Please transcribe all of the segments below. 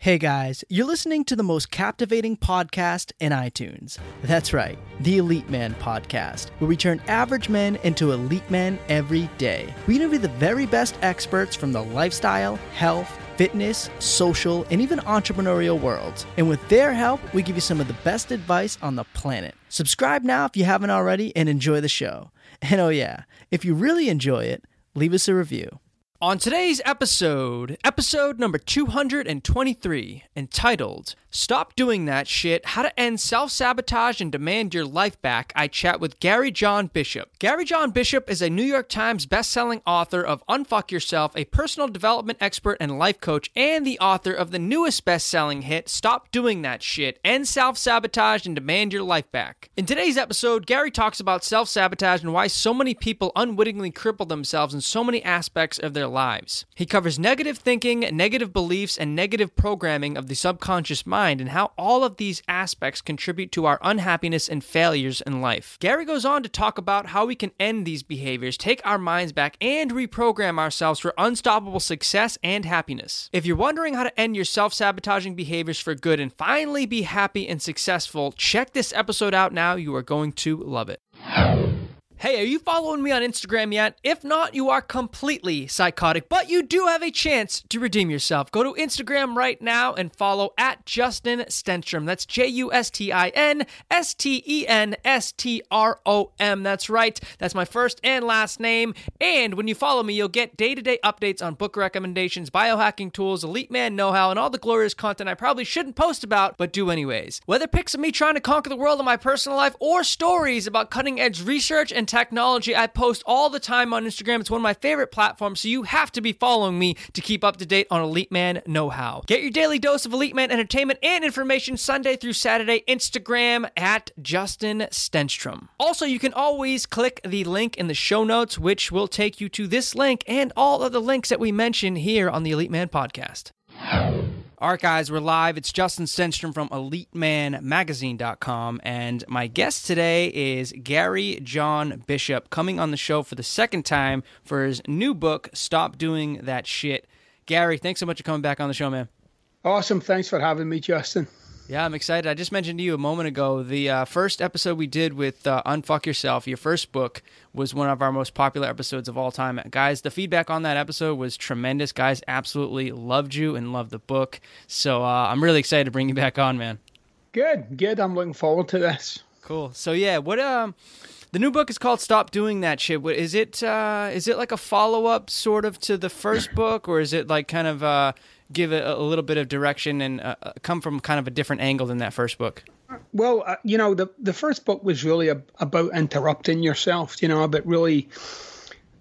Hey guys, you're listening to the most captivating podcast in iTunes. That's right, the Elite Man Podcast, where we turn average men into elite men every day. We interview the very best experts from the lifestyle, health, fitness, social, and even entrepreneurial worlds. And with their help, we give you some of the best advice on the planet. Subscribe now if you haven't already and enjoy the show. And oh, yeah, if you really enjoy it, leave us a review. On today's episode, episode number 223, entitled Stop Doing That Shit How to End Self Sabotage and Demand Your Life Back, I chat with Gary John Bishop. Gary John Bishop is a New York Times bestselling author of Unfuck Yourself, a personal development expert and life coach, and the author of the newest bestselling hit, Stop Doing That Shit End Self Sabotage and Demand Your Life Back. In today's episode, Gary talks about self sabotage and why so many people unwittingly cripple themselves in so many aspects of their lives. He covers negative thinking, negative beliefs, and negative programming of the subconscious mind and how all of these aspects contribute to our unhappiness and failures in life. Gary goes on to talk about how we can end these behaviors, take our minds back, and reprogram ourselves for unstoppable success and happiness. If you're wondering how to end your self sabotaging behaviors for good and finally be happy and successful, check this episode out now. You are going to love it. Hey, are you following me on Instagram yet? If not, you are completely psychotic, but you do have a chance to redeem yourself. Go to Instagram right now and follow at Justin Stenstrom. That's J U S T I N S T E N S T R O M. That's right. That's my first and last name. And when you follow me, you'll get day to day updates on book recommendations, biohacking tools, elite man know how, and all the glorious content I probably shouldn't post about, but do anyways. Whether pics of me trying to conquer the world in my personal life or stories about cutting edge research and technology. I post all the time on Instagram. It's one of my favorite platforms, so you have to be following me to keep up to date on Elite Man Know How. Get your daily dose of Elite Man entertainment and information Sunday through Saturday, Instagram at Justin Stenstrom. Also, you can always click the link in the show notes, which will take you to this link and all of the links that we mention here on the Elite Man podcast. All right, guys, we're live. It's Justin Stenstrom from EliteManMagazine.com, and my guest today is Gary John Bishop, coming on the show for the second time for his new book, Stop Doing That Shit. Gary, thanks so much for coming back on the show, man. Awesome. Thanks for having me, Justin. Yeah, I'm excited. I just mentioned to you a moment ago the uh, first episode we did with uh, Unfuck Yourself, your first book, was one of our most popular episodes of all time. Guys, the feedback on that episode was tremendous. Guys absolutely loved you and loved the book. So uh, I'm really excited to bring you back on, man. Good, good. I'm looking forward to this. Cool. So yeah, what um. The new book is called "Stop Doing That Shit." Is it uh, is it like a follow up sort of to the first book, or is it like kind of uh, give a, a little bit of direction and uh, come from kind of a different angle than that first book? Well, uh, you know, the the first book was really a, about interrupting yourself, you know, but really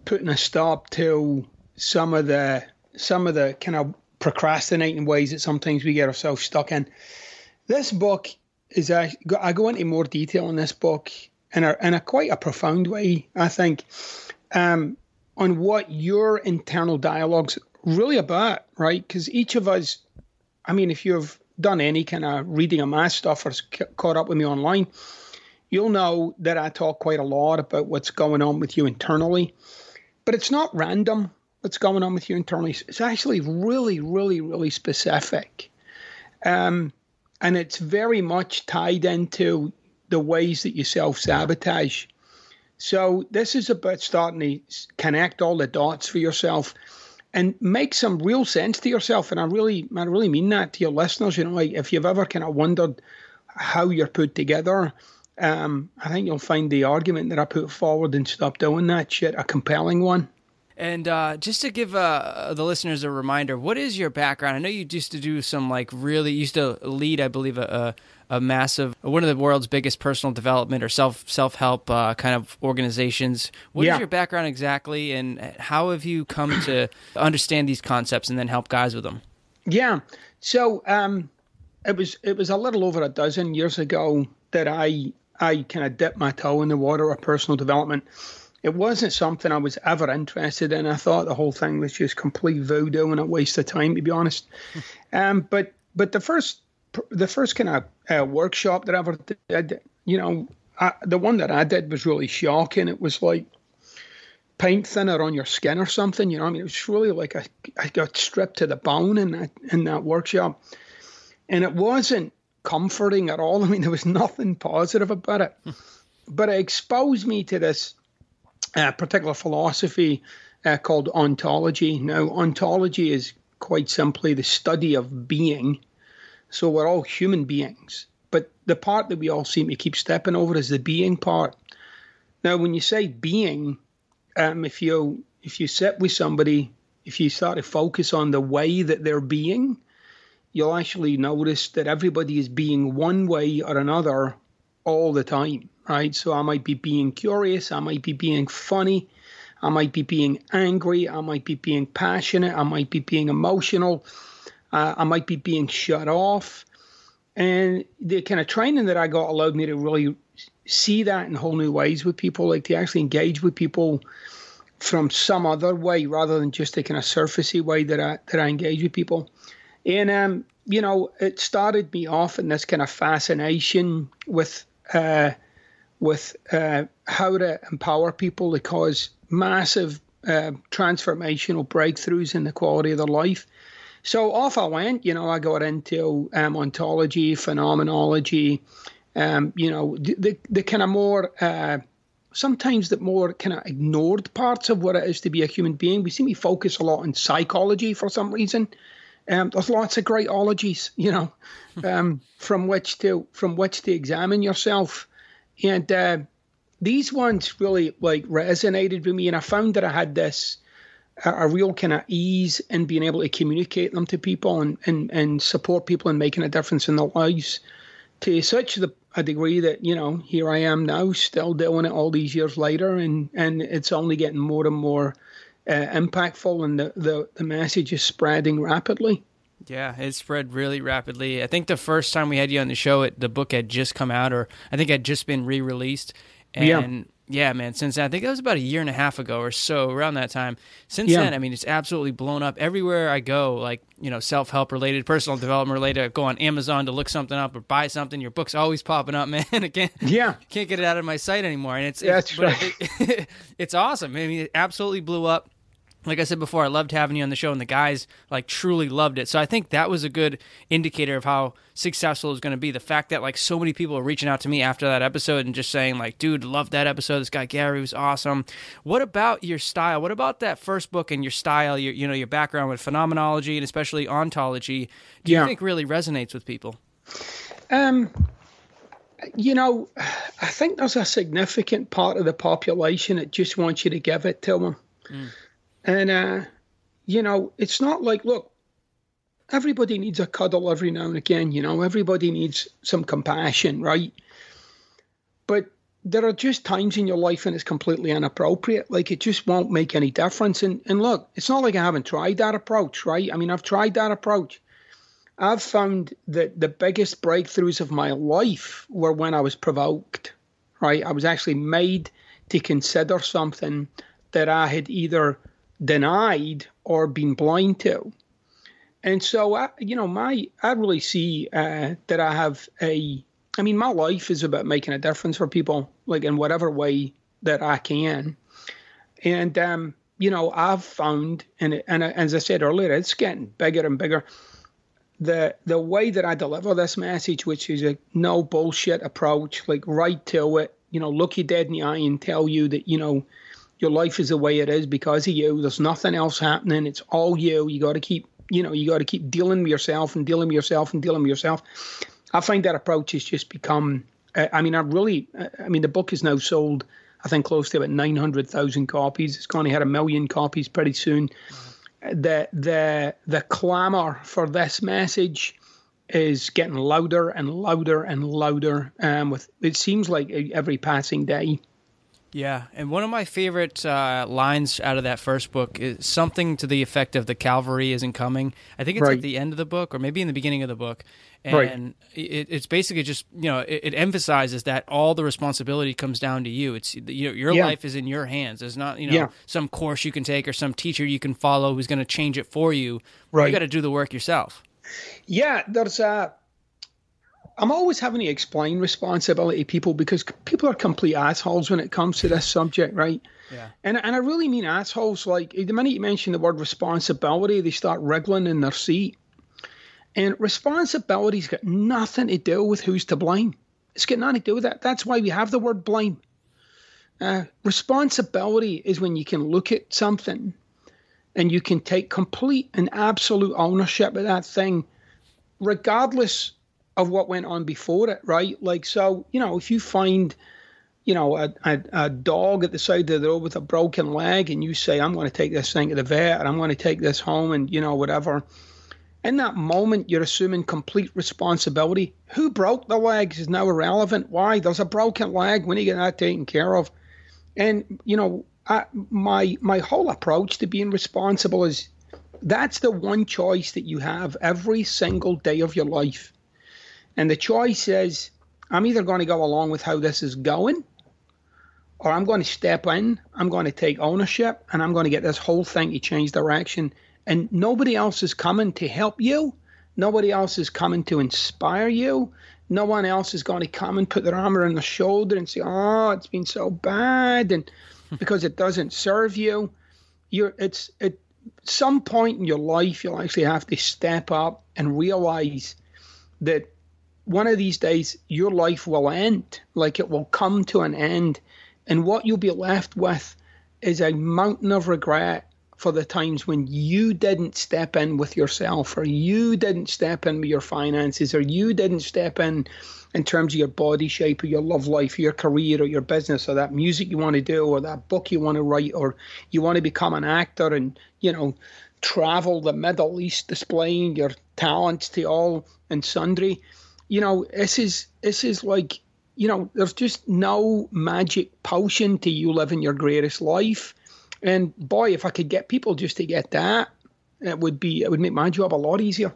putting a stop to some of the some of the kind of procrastinating ways that sometimes we get ourselves stuck in. This book is I go into more detail in this book in a in a quite a profound way, I think, um, on what your internal dialogues really about, right? Because each of us, I mean, if you've done any kind of reading of my stuff or caught up with me online, you'll know that I talk quite a lot about what's going on with you internally. But it's not random what's going on with you internally. It's actually really, really, really specific. Um, and it's very much tied into the ways that you self sabotage. So, this is about starting to connect all the dots for yourself and make some real sense to yourself. And I really, I really mean that to your listeners. You know, like if you've ever kind of wondered how you're put together, um, I think you'll find the argument that I put forward and stop doing that shit a compelling one. And uh, just to give uh, the listeners a reminder, what is your background? I know you used to do some like really used to lead, I believe, a, a, a massive one of the world's biggest personal development or self self help uh, kind of organizations. What yeah. is your background exactly, and how have you come to understand these concepts and then help guys with them? Yeah, so um, it was it was a little over a dozen years ago that I I kind of dipped my toe in the water of personal development it wasn't something I was ever interested in. I thought the whole thing was just complete voodoo and a waste of time, to be honest. um, but but the first the first kind of uh, workshop that I ever did, you know, I, the one that I did was really shocking. It was like paint thinner on your skin or something. You know, I mean, it was really like I, I got stripped to the bone in that in that workshop. and it wasn't comforting at all. I mean, there was nothing positive about it. but it exposed me to this uh, particular philosophy uh, called ontology. Now, ontology is quite simply the study of being. So we're all human beings. But the part that we all seem to keep stepping over is the being part. Now, when you say being, um, if you if you sit with somebody, if you start to focus on the way that they're being, you'll actually notice that everybody is being one way or another all the time, right? So I might be being curious, I might be being funny, I might be being angry, I might be being passionate, I might be being emotional, uh, I might be being shut off. And the kind of training that I got allowed me to really see that in whole new ways with people, like to actually engage with people from some other way rather than just a kind of surfacey way that I that I engage with people. And um, you know, it started me off in this kind of fascination with uh, with uh, how to empower people to cause massive uh, transformational breakthroughs in the quality of their life. So off I went. You know, I got into um, ontology, phenomenology. Um, you know, the the kind of more uh, sometimes the more kind of ignored parts of what it is to be a human being. We seem to focus a lot on psychology for some reason. Um, there's lots of great ologies, you know, um, from which to from which to examine yourself, and uh, these ones really like resonated with me, and I found that I had this a, real kind of ease in being able to communicate them to people and, and and support people and making a difference in their lives to such the, a degree that you know here I am now, still doing it all these years later, and and it's only getting more and more uh, impactful, and the, the the message is spreading rapidly. Yeah, it spread really rapidly. I think the first time we had you on the show, it, the book had just come out, or I think had just been re-released, and yeah yeah, man. Since then, I think it was about a year and a half ago or so, around that time. Since yeah. then, I mean, it's absolutely blown up everywhere I go. Like you know, self help related, personal development related. I go on Amazon to look something up or buy something. Your book's always popping up, man. Again, yeah, can't get it out of my sight anymore. And it's yeah, it's, right. it, it's awesome. I mean, it absolutely blew up like I said before, I loved having you on the show, and the guys like truly loved it. So I think that was a good indicator of how successful it was going to be. The fact that like so many people are reaching out to me after that episode and just saying like, "Dude, love that episode. This guy Gary was awesome." What about your style? What about that first book and your style? Your you know your background with phenomenology and especially ontology. Do you think really resonates with people? Um, you know, I think there's a significant part of the population that just wants you to give it to them. Mm and, uh, you know, it's not like, look, everybody needs a cuddle every now and again, you know, everybody needs some compassion, right? But there are just times in your life when it's completely inappropriate. Like it just won't make any difference. And, and look, it's not like I haven't tried that approach, right? I mean, I've tried that approach. I've found that the biggest breakthroughs of my life were when I was provoked, right? I was actually made to consider something that I had either denied or been blind to. And so, I, you know, my I really see uh, that I have a. I mean, my life is about making a difference for people, like in whatever way that I can. And um, you know, I've found, and and as I said earlier, it's getting bigger and bigger. The the way that I deliver this message, which is a no bullshit approach, like right to it, you know, look you dead in the eye and tell you that you know your life is the way it is because of you. There's nothing else happening. It's all you. You got to keep, you know, you got to keep dealing with yourself and dealing with yourself and dealing with yourself. I find that approach has just become. Uh, I mean, I really. Uh, I mean, the book is now sold. I think close to about nine hundred thousand copies. It's going to hit a million copies pretty soon. The the the clamor for this message is getting louder and louder and louder. Um, with it seems like every passing day. Yeah, and one of my favorite uh, lines out of that first book is something to the effect of "the Calvary isn't coming." I think it's right. at the end of the book, or maybe in the beginning of the book, and right. it, it's basically just you know it, it, emphasizes that all the responsibility comes down to you. It's you know, your yeah. life is in your hands. There's not you know yeah. some course you can take or some teacher you can follow who's going to change it for you. Right, you got to do the work yourself. Yeah, there's a I'm always having to explain responsibility to people because people are complete assholes when it comes to this subject, right? Yeah. And and I really mean assholes. Like the minute you mention the word responsibility, they start wriggling in their seat. And responsibility's got nothing to do with who's to blame. It's got nothing to do with that. That's why we have the word blame. Uh, responsibility is when you can look at something and you can take complete and absolute ownership of that thing, regardless of what went on before it, right? Like, so, you know, if you find, you know, a, a, a, dog at the side of the road with a broken leg and you say, I'm going to take this thing to the vet and I'm going to take this home and, you know, whatever. In that moment, you're assuming complete responsibility. Who broke the legs is now irrelevant. Why? There's a broken leg. When you get that taken care of? And, you know, I, my my whole approach to being responsible is that's the one choice that you have every single day of your life. And the choice is I'm either going to go along with how this is going or I'm going to step in, I'm going to take ownership, and I'm going to get this whole thing to change direction. And nobody else is coming to help you. Nobody else is coming to inspire you. No one else is going to come and put their arm around the shoulder and say, "Oh, it's been so bad," and because it doesn't serve you. You're it's at some point in your life you'll actually have to step up and realize that one of these days your life will end, like it will come to an end, and what you'll be left with is a mountain of regret for the times when you didn't step in with yourself or you didn't step in with your finances or you didn't step in in terms of your body shape or your love life or your career or your business or that music you want to do or that book you want to write or you want to become an actor and you know travel the middle east displaying your talents to all and sundry you know this is this is like you know there's just no magic potion to you living your greatest life and boy, if I could get people just to get that, it would be it would make my job a lot easier.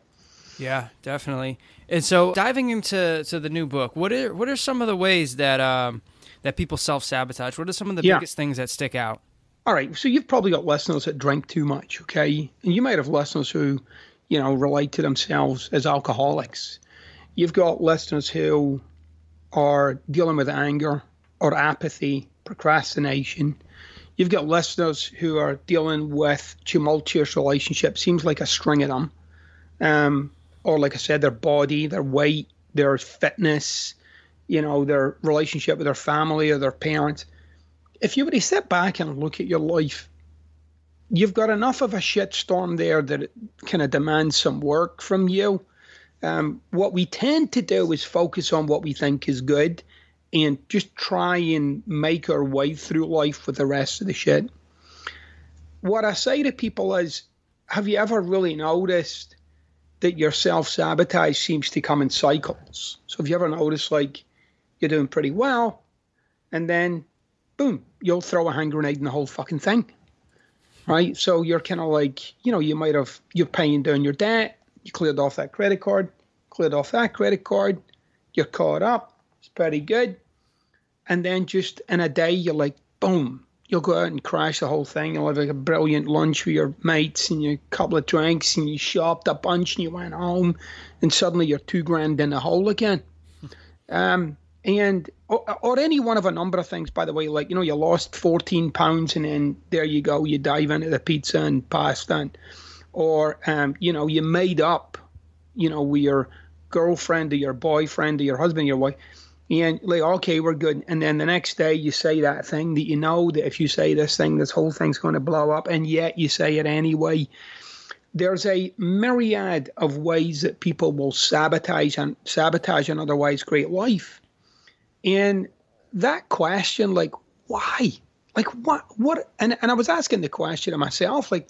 Yeah, definitely. And so, diving into to the new book, what are what are some of the ways that um, that people self sabotage? What are some of the yeah. biggest things that stick out? All right, so you've probably got listeners that drink too much, okay, and you might have listeners who, you know, relate to themselves as alcoholics. You've got listeners who are dealing with anger or apathy, procrastination You've got listeners who are dealing with tumultuous relationships, seems like a string of them. Um, or, like I said, their body, their weight, their fitness, you know, their relationship with their family or their parents. If you were to sit back and look at your life, you've got enough of a shitstorm there that it kind of demands some work from you. Um, what we tend to do is focus on what we think is good and just try and make our way through life with the rest of the shit. What I say to people is, have you ever really noticed that your self sabotage seems to come in cycles? So, have you ever noticed like you're doing pretty well, and then boom, you'll throw a hand grenade in the whole fucking thing, right? So you're kind of like, you know, you might have you're paying down your debt, you cleared off that credit card, cleared off that credit card, you're caught up, it's pretty good. And then just in a day, you're like, boom, you'll go out and crash the whole thing. You'll have like a brilliant lunch with your mates and a couple of drinks and you shopped a bunch and you went home and suddenly you're two grand in the hole again. Um, and or, or, any one of a number of things, by the way, like, you know, you lost 14 pounds and then there you go, you dive into the pizza and pasta. And, or, um, you know, you made up, you know, with your girlfriend or your boyfriend or your husband, or your wife and like okay we're good. And then the next day you say that thing that you know that if you say this thing this whole thing's going to blow up and yet you say it anyway. There's a myriad of ways that people will sabotage and sabotage an otherwise great life. And that question like why? Like what what? And, and i was asking the question to myself like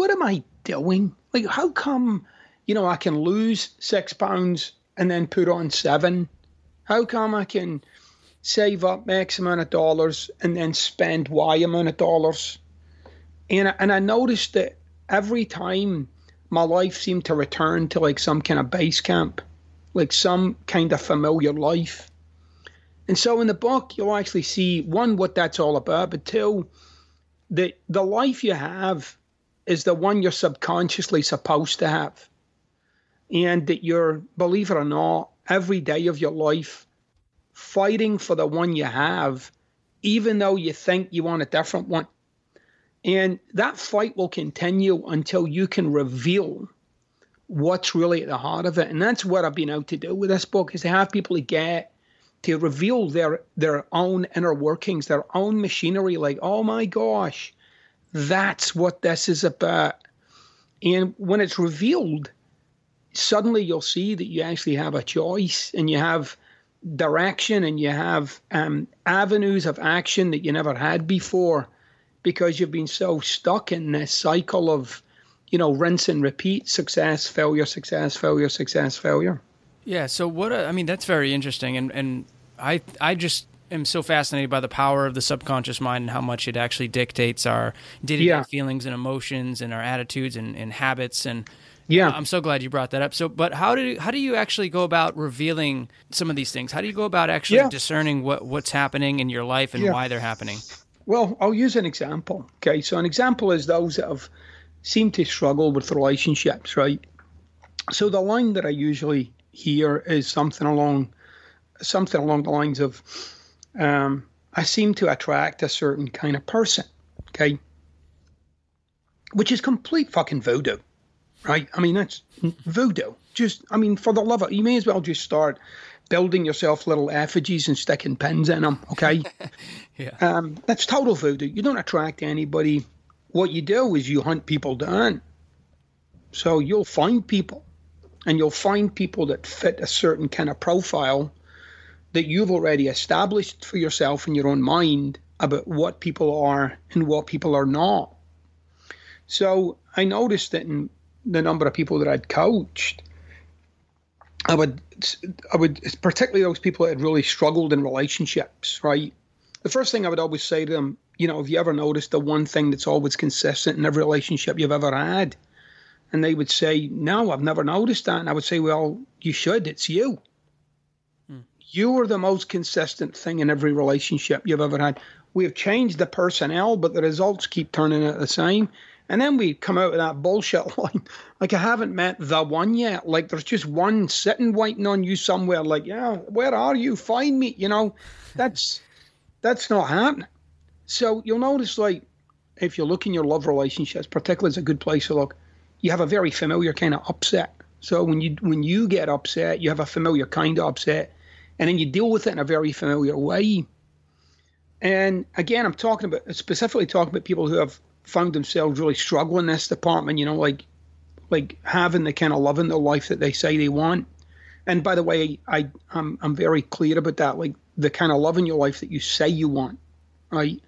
what am i doing like how come you know i can lose six pounds and then put on seven how come I can save up X amount of dollars and then spend Y amount of dollars? And, and I noticed that every time my life seemed to return to like some kind of base camp, like some kind of familiar life. And so in the book, you'll actually see one, what that's all about, but two, that the life you have is the one you're subconsciously supposed to have. And that you're, believe it or not, every day of your life fighting for the one you have, even though you think you want a different one. And that fight will continue until you can reveal what's really at the heart of it. And that's what I've been out to do with this book is to have people to get to reveal their their own inner workings, their own machinery, like, oh my gosh, that's what this is about. And when it's revealed, suddenly you'll see that you actually have a choice and you have direction and you have um, avenues of action that you never had before because you've been so stuck in this cycle of, you know, rinse and repeat success, failure, success, failure, success, failure. Yeah. So what? I mean, that's very interesting, and and I I just am so fascinated by the power of the subconscious mind and how much it actually dictates our day-to-day yeah. feelings and emotions and our attitudes and, and habits. And yeah. Uh, i'm so glad you brought that up. So but how do how do you actually go about revealing some of these things? How do you go about actually yeah. discerning what what's happening in your life and yeah. why they're happening? Well i'll use an example okay? So an example is those that have seemed to struggle with relationships right? So the line that i usually hear is something along something along the lines of, um, I seem to attract a certain kind of person, okay? Which is complete fucking voodoo, right? I mean, that's voodoo. Just, I mean, for the love of you may as well just start building yourself little effigies and sticking pins in them, okay? yeah. Um, that's total voodoo. You don't attract anybody. What you do is you hunt people down. So you'll find people, and you'll find people that fit a certain kind of profile that you've already established for yourself in your own mind about what people are and what people are not. So I noticed that in the number of people that I'd coached, I would, I would, particularly those people that had really struggled in relationships, right? The first thing I would always say to them, you know, have you ever noticed the one thing that's always consistent in every relationship you've ever had? And they would say, no, I've never noticed that. And I would say, well, you should. It's you you are the most consistent thing in every relationship you've ever had. We have changed the personnel, but the results keep turning out the same. And then we come out with that bullshit line. Like, I haven't met the one yet. Like, there's just one sitting waiting on you somewhere. Like, yeah, where are you? Find me. You know, that's that's not happening. So you'll notice, like, if you look in your love relationships, particularly is a good place to look. You have a very familiar kind of upset. So when you when you get upset, you have a familiar kind of upset and then you deal with it in a very familiar way. And again, I'm talking about specifically talking about people who have found themselves really struggling in this department. You know, like like having the kind of love in their life that they say they want. And by the way, I I'm I'm very clear about that. Like the kind of love in your life that you say you want, right?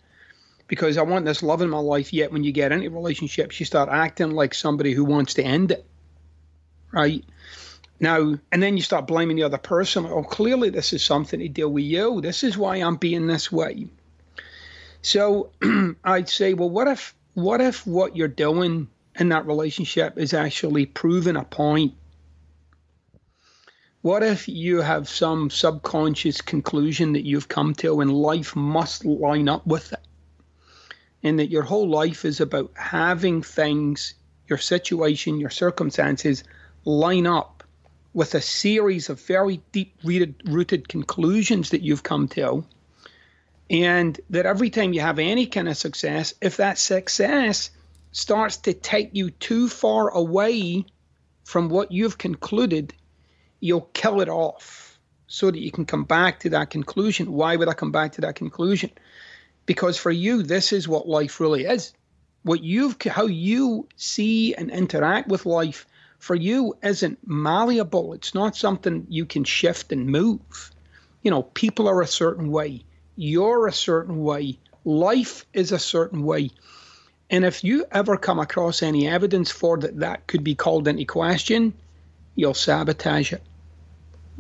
Because I want this love in my life. Yet when you get into relationships, you start acting like somebody who wants to end it, right? Now, and then you start blaming the other person. Oh, clearly this is something to deal with you. This is why I'm being this way. So I'd say, well, what if what if what you're doing in that relationship is actually proving a point? What if you have some subconscious conclusion that you've come to and life must line up with it? And that your whole life is about having things, your situation, your circumstances line up with a series of very deep rooted conclusions that you've come to. And that every time you have any kind of success, if that success starts to take you too far away from what you've concluded, you'll kill it off so that you can come back to that conclusion. Why would I come back to that conclusion? Because for you, this is what life really is. What you've, how you see and interact with life for you isn't malleable. It's not something you can shift and move. You know, people are a certain way, you're a certain way, life is a certain way. And if you ever come across any evidence for that that could be called into question, you'll sabotage it.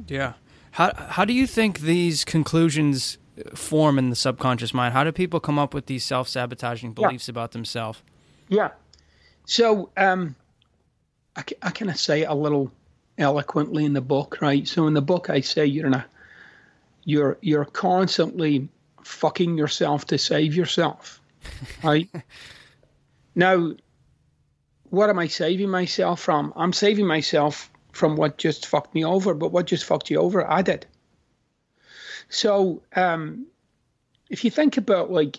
Yeah. How how do you think these conclusions form in the subconscious mind? How do people come up with these self-sabotaging beliefs yeah. about themselves? Yeah. So, um, I, I kind of say it a little eloquently in the book, right? So in the book, I say you're in a, you're you're constantly fucking yourself to save yourself, right? now, what am I saving myself from? I'm saving myself from what just fucked me over, but what just fucked you over? I did. So, um, if you think about like,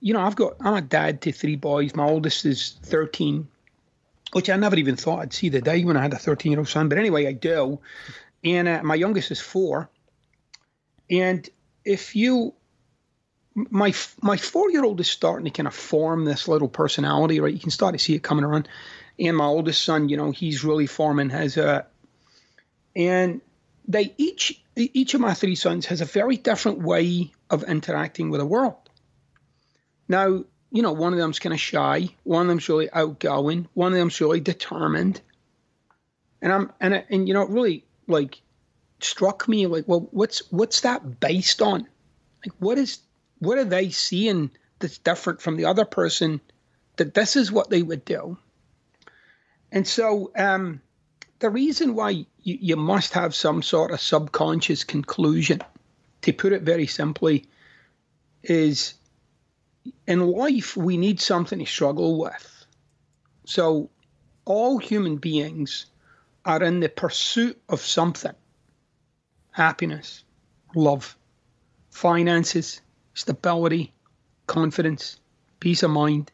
you know, I've got I'm a dad to three boys. My oldest is thirteen which I never even thought I'd see the day when I had a 13 year old son. But anyway, I do. And uh, my youngest is four. And if you, my my four year old is starting to kind of form this little personality, right? You can start to see it coming around. And my oldest son, you know, he's really forming his. Uh, and they each each of my three sons has a very different way of interacting with the world. Now, you know, one of them's kind of shy, one of them's really outgoing, one of them's really determined. And I'm and and you know, it really like struck me like, well, what's what's that based on? Like what is what are they seeing that's different from the other person that this is what they would do? And so um the reason why you, you must have some sort of subconscious conclusion, to put it very simply, is in life, we need something to struggle with. So, all human beings are in the pursuit of something happiness, love, finances, stability, confidence, peace of mind.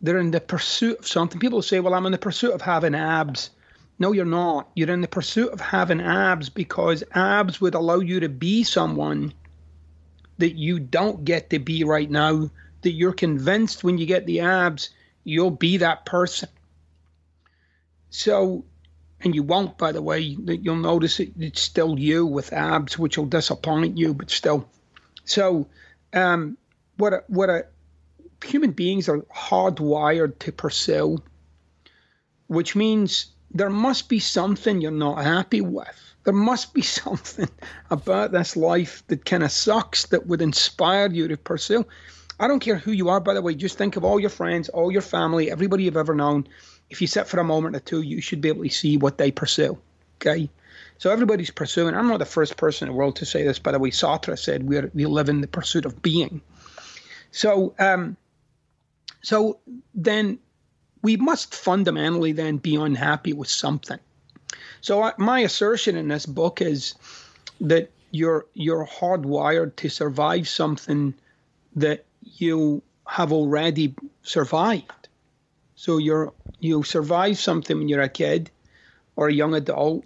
They're in the pursuit of something. People say, Well, I'm in the pursuit of having abs. No, you're not. You're in the pursuit of having abs because abs would allow you to be someone that you don't get to be right now, that you're convinced when you get the abs, you'll be that person. So, and you won't, by the way, that you'll notice it, it's still you with abs, which will disappoint you, but still. So, um, what a, what a, human beings are hardwired to pursue, which means there must be something you're not happy with there must be something about this life that kind of sucks that would inspire you to pursue. I don't care who you are, by the way, just think of all your friends, all your family, everybody you've ever known. If you sit for a moment or two, you should be able to see what they pursue. Okay? So everybody's pursuing. I'm not the first person in the world to say this, by the way. Sartre said we we live in the pursuit of being. So um, so then we must fundamentally then be unhappy with something. So I, my assertion in this book is that you're you're hardwired to survive something that you have already survived. So you're you survive something when you're a kid or a young adult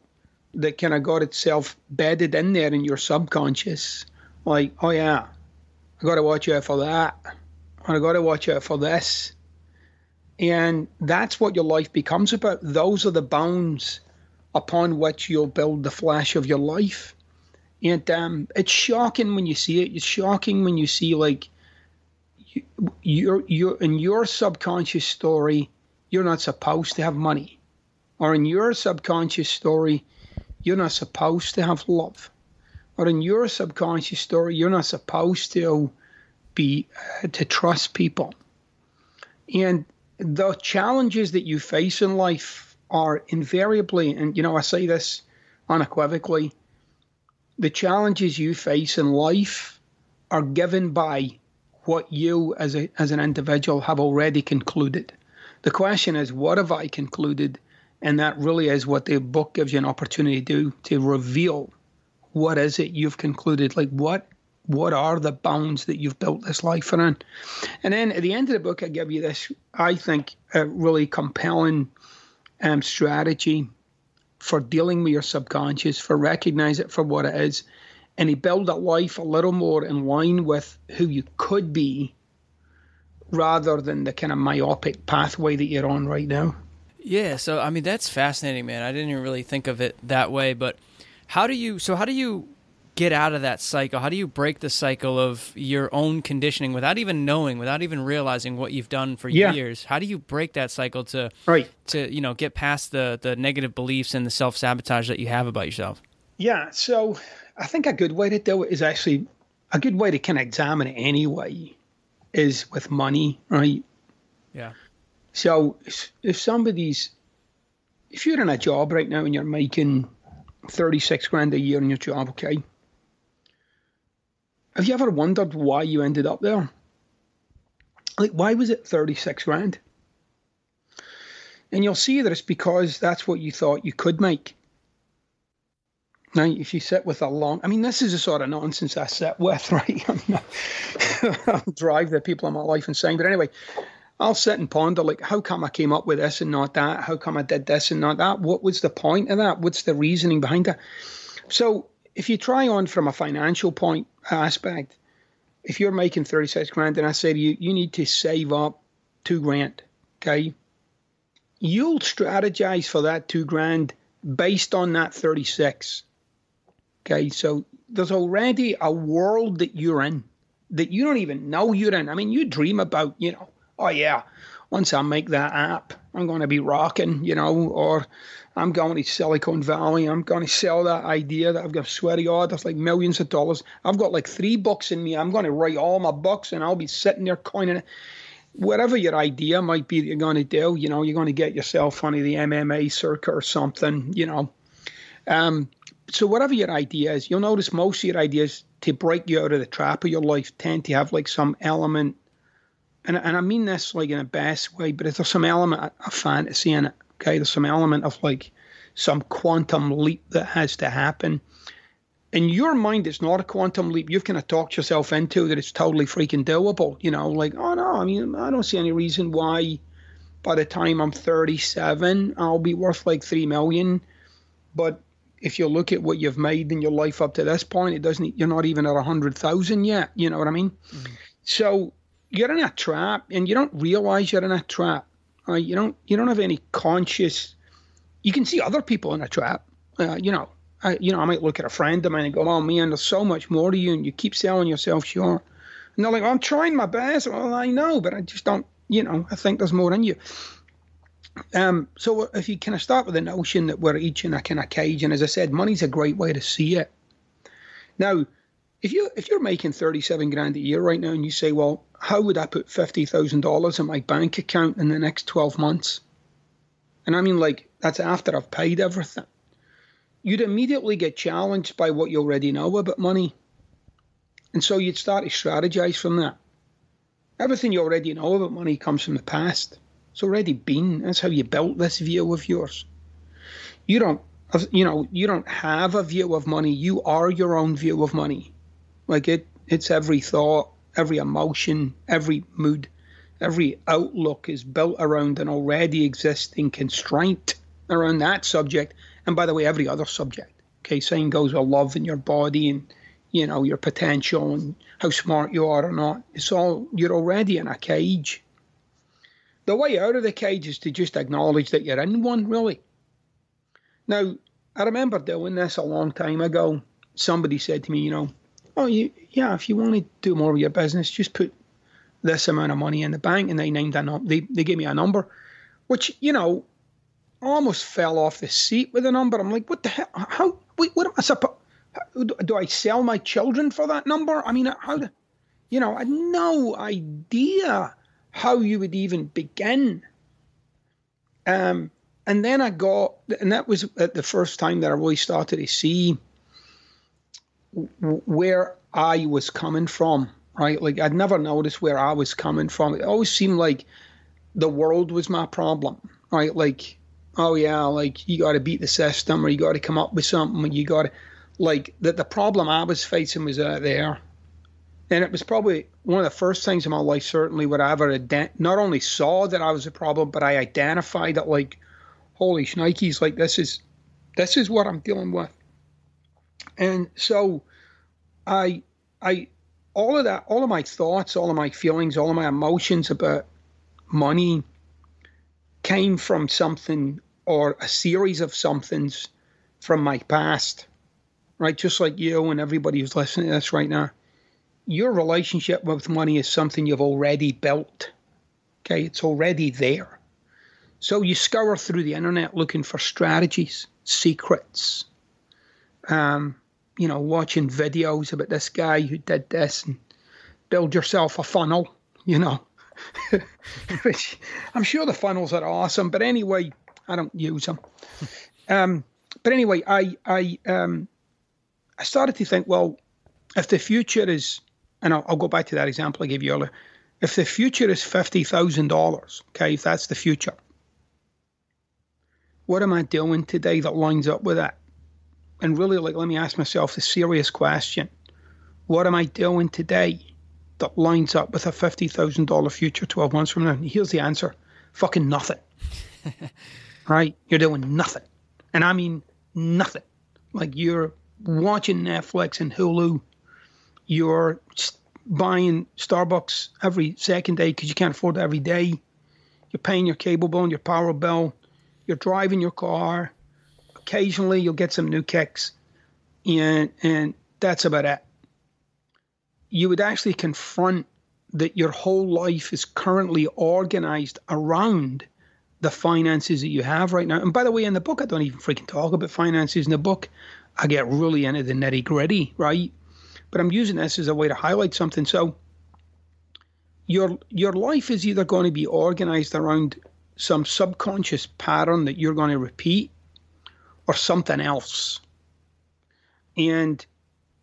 that kind of got itself bedded in there in your subconscious. Like, oh yeah, I got to watch out for that. I got to watch out for this. And that's what your life becomes about. Those are the bounds upon which you'll build the flash of your life. And um, it's shocking when you see it. It's shocking when you see like you, you're you're in your subconscious story, you're not supposed to have money, or in your subconscious story, you're not supposed to have love, or in your subconscious story, you're not supposed to be uh, to trust people. And the challenges that you face in life are invariably, and you know, I say this unequivocally, the challenges you face in life are given by what you as a as an individual have already concluded. The question is, what have I concluded? And that really is what the book gives you an opportunity to do to reveal what is it you've concluded. Like what what are the bounds that you've built this life around? And then at the end of the book, I give you this, I think, a really compelling um, strategy for dealing with your subconscious, for recognize it for what it is, and he build a life a little more in line with who you could be rather than the kind of myopic pathway that you're on right now. Yeah, so I mean that's fascinating, man. I didn't really think of it that way, but how do you so how do you get out of that cycle? How do you break the cycle of your own conditioning without even knowing, without even realizing what you've done for yeah. years? How do you break that cycle to right. to you know get past the the negative beliefs and the self sabotage that you have about yourself? Yeah, so I think a good way to do it is actually a good way to kind of examine it anyway is with money, right? Yeah. So if somebody's if you're in a job right now and you're making 36 grand a year in your job, okay? Have you ever wondered why you ended up there? Like, why was it 36 grand? And you'll see that it's because that's what you thought you could make. Now, if you sit with a long, I mean, this is the sort of nonsense I sit with, right? I'm drive the people in my life insane. But anyway, I'll sit and ponder like, how come I came up with this and not that? How come I did this and not that? What was the point of that? What's the reasoning behind that? So if you try on from a financial point aspect, if you're making 36 grand and I say to you, you need to save up two grand, okay? You'll strategize for that two grand based on that 36. Okay, so there's already a world that you're in that you don't even know you're in. I mean, you dream about, you know, oh yeah, once I make that app, I'm going to be rocking, you know, or I'm going to Silicon Valley. I'm going to sell that idea that I've got. To God, that's like millions of dollars. I've got like three books in me. I'm going to write all my books, and I'll be sitting there coining it. Whatever your idea might be that you're going to do, you know, you're going to get yourself onto the MMA circuit or something, you know. Um, so whatever your idea is, you'll notice most of your ideas to break you out of the trap of your life tend to have like some element, and and I mean this like in a best way, but there's some element of fantasy in it. Okay, there's some element of like some quantum leap that has to happen. In your mind, it's not a quantum leap. You've kind of talked yourself into that it's totally freaking doable. You know, like, oh no, I mean, I don't see any reason why by the time I'm 37, I'll be worth like 3 million. But if you look at what you've made in your life up to this point, it doesn't, you're not even at 100,000 yet. You know what I mean? Mm-hmm. So you're in a trap and you don't realize you're in a trap. Uh, you don't you don't have any conscious. You can see other people in a trap. Uh, you know, I, you know, I might look at a friend of mine and go, "Oh man, there's so much more to you," and you keep selling yourself short. And they're like, well, "I'm trying my best." Well, I know, but I just don't. You know, I think there's more in you. Um, so if you kind of start with the notion that we're each in a kind of cage, and as I said, money's a great way to see it. Now, if you if you're making thirty seven grand a year right now, and you say, well, how would I put fifty thousand dollars in my bank account in the next twelve months? And I mean, like that's after I've paid everything. You'd immediately get challenged by what you already know about money, and so you'd start to strategize from that. Everything you already know about money comes from the past. It's already been. That's how you built this view of yours. You don't, you know, you don't have a view of money. You are your own view of money like it, it's every thought, every emotion, every mood, every outlook is built around an already existing constraint around that subject. And by the way, every other subject. Okay, same goes with love in your body and you know your potential and how smart you are or not. It's all you're already in a cage. The way out of the cage is to just acknowledge that you're in one, really. Now, I remember doing this a long time ago. Somebody said to me, you know, oh, you, yeah, if you want to do more of your business, just put this amount of money in the bank. And they named a number. They, they gave me a number, which, you know, almost fell off the seat with the number. I'm like, what the hell? How, wait, what am I supposed do I sell my children for that number? I mean, how do, you know, I had no idea how you would even begin. Um, and then I got, and that was the first time that I really started to see where I was coming from, right? Like I'd never noticed where I was coming from. It always seemed like the world was my problem, right? Like, oh yeah, like you got to beat the system or you got to come up with something. You got to, like, that the problem I was facing was out there. And it was probably one of the first things in my life, certainly, where I ever ident- not only saw that I was a problem, but I identified that, like, holy shnikes, like this is this is what I'm dealing with. And so I I all of that all of my thoughts, all of my feelings, all of my emotions about money came from something or a series of somethings from my past. Right? Just like you and everybody who's listening to this right now. Your relationship with money is something you've already built. Okay, it's already there. So you scour through the internet looking for strategies, secrets, um, you know, watching videos about this guy who did this and build yourself a funnel, you know. Which I'm sure the funnels are awesome, but anyway, I don't use them. Um, but anyway, I I um, I started to think, well, if the future is, and I'll, I'll go back to that example I gave you earlier. If the future is fifty thousand dollars, okay, if that's the future, what am I doing today that lines up with that? And really like let me ask myself the serious question what am i doing today that lines up with a $50,000 future 12 months from now? Here's the answer fucking nothing. right? You're doing nothing. And I mean nothing. Like you're watching Netflix and Hulu, you're buying Starbucks every second day because you can't afford it every day. You're paying your cable bill and your power bill. You're driving your car. Occasionally, you'll get some new kicks, and and that's about it. You would actually confront that your whole life is currently organized around the finances that you have right now. And by the way, in the book, I don't even freaking talk about finances. In the book, I get really into the nitty gritty, right? But I'm using this as a way to highlight something. So your your life is either going to be organized around some subconscious pattern that you're going to repeat or something else. And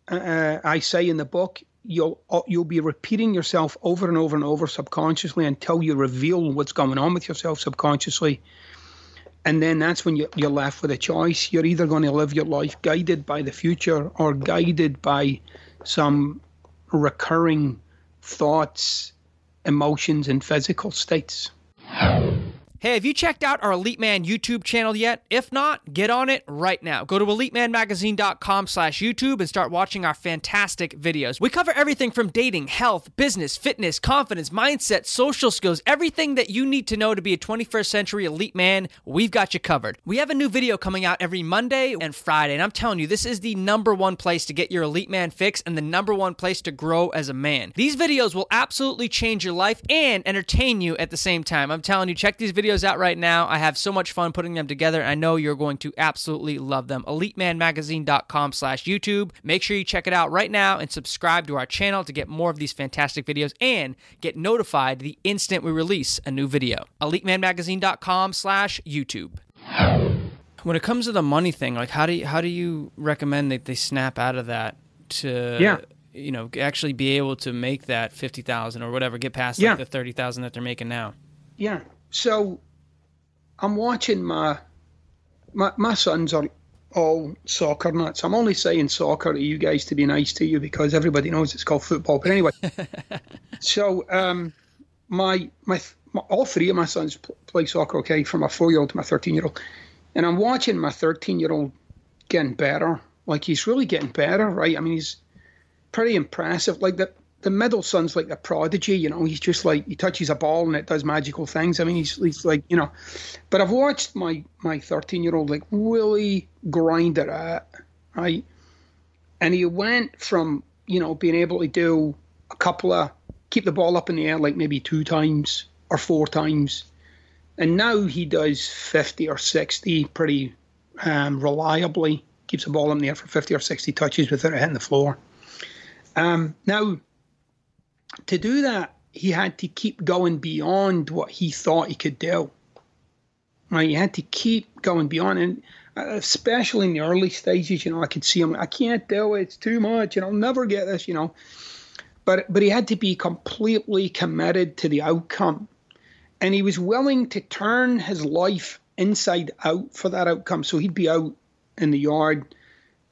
uh, I say in the book, you'll uh, you'll be repeating yourself over and over and over subconsciously until you reveal what's going on with yourself subconsciously. And then that's when you, you're left with a choice. You're either going to live your life guided by the future or guided by some recurring thoughts, emotions, and physical states. Hey, have you checked out our Elite Man YouTube channel yet? If not, get on it right now. Go to elitemanmagazine.com slash YouTube and start watching our fantastic videos. We cover everything from dating, health, business, fitness, confidence, mindset, social skills, everything that you need to know to be a 21st century elite man, we've got you covered. We have a new video coming out every Monday and Friday, and I'm telling you, this is the number one place to get your elite man fix and the number one place to grow as a man. These videos will absolutely change your life and entertain you at the same time. I'm telling you, check these videos videos out right now. I have so much fun putting them together. I know you're going to absolutely love them. EliteManMagazine.com slash YouTube. Make sure you check it out right now and subscribe to our channel to get more of these fantastic videos and get notified the instant we release a new video. EliteManMagazine.com slash YouTube. When it comes to the money thing, like how do you, how do you recommend that they snap out of that to yeah you know actually be able to make that 50,000 or whatever get past like the 30,000 that they're making now Yeah. So I'm watching my my my sons are all soccer nuts. I'm only saying soccer to you guys to be nice to you because everybody knows it's called football. But anyway, so um, my, my my all three of my sons pl- play soccer. Okay, from my four year old to my thirteen year old, and I'm watching my thirteen year old getting better. Like he's really getting better, right? I mean, he's pretty impressive. Like the the middle son's like a prodigy, you know. He's just like he touches a ball and it does magical things. I mean, he's he's like you know. But I've watched my my thirteen year old like really grind it out, right? And he went from you know being able to do a couple of keep the ball up in the air like maybe two times or four times, and now he does fifty or sixty pretty um, reliably. Keeps the ball in the air for fifty or sixty touches without it hitting the floor. Um, now to do that, he had to keep going beyond what he thought he could do. Right, he had to keep going beyond, and uh, especially in the early stages, you know, I could see him. I can't do it; it's too much, and I'll never get this, you know. But but he had to be completely committed to the outcome, and he was willing to turn his life inside out for that outcome. So he'd be out in the yard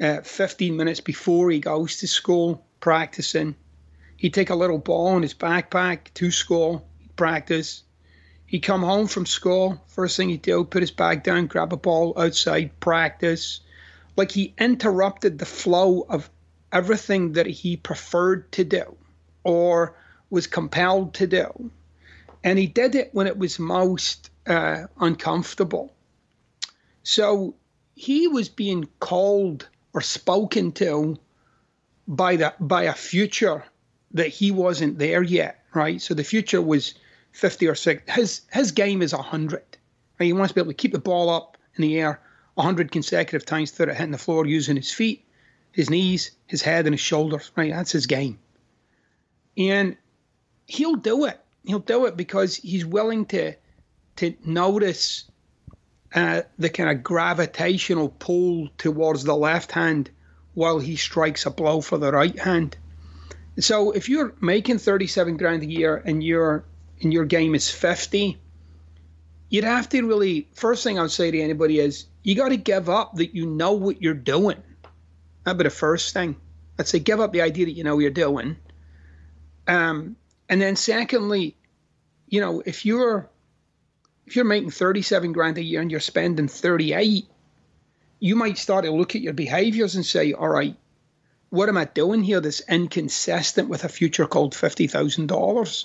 uh, 15 minutes before he goes to school practicing. He'd take a little ball in his backpack to school, practice. He'd come home from school. First thing he'd do, put his bag down, grab a ball outside, practice. Like he interrupted the flow of everything that he preferred to do or was compelled to do. And he did it when it was most uh, uncomfortable. So he was being called or spoken to by the by a future that he wasn't there yet, right? So the future was 50 or 60. His his game is 100. Right? He wants to be able to keep the ball up in the air 100 consecutive times without it hitting the floor using his feet, his knees, his head, and his shoulders. Right? That's his game. And he'll do it. He'll do it because he's willing to to notice uh, the kind of gravitational pull towards the left hand while he strikes a blow for the right hand. So if you're making 37 grand a year and your and your game is 50, you'd have to really first thing I would say to anybody is you got to give up that you know what you're doing. That'd be the first thing. I'd say give up the idea that you know you're doing. Um, and then secondly, you know, if you're if you're making 37 grand a year and you're spending 38, you might start to look at your behaviors and say, all right, what am I doing here that's inconsistent with a future called $50,000?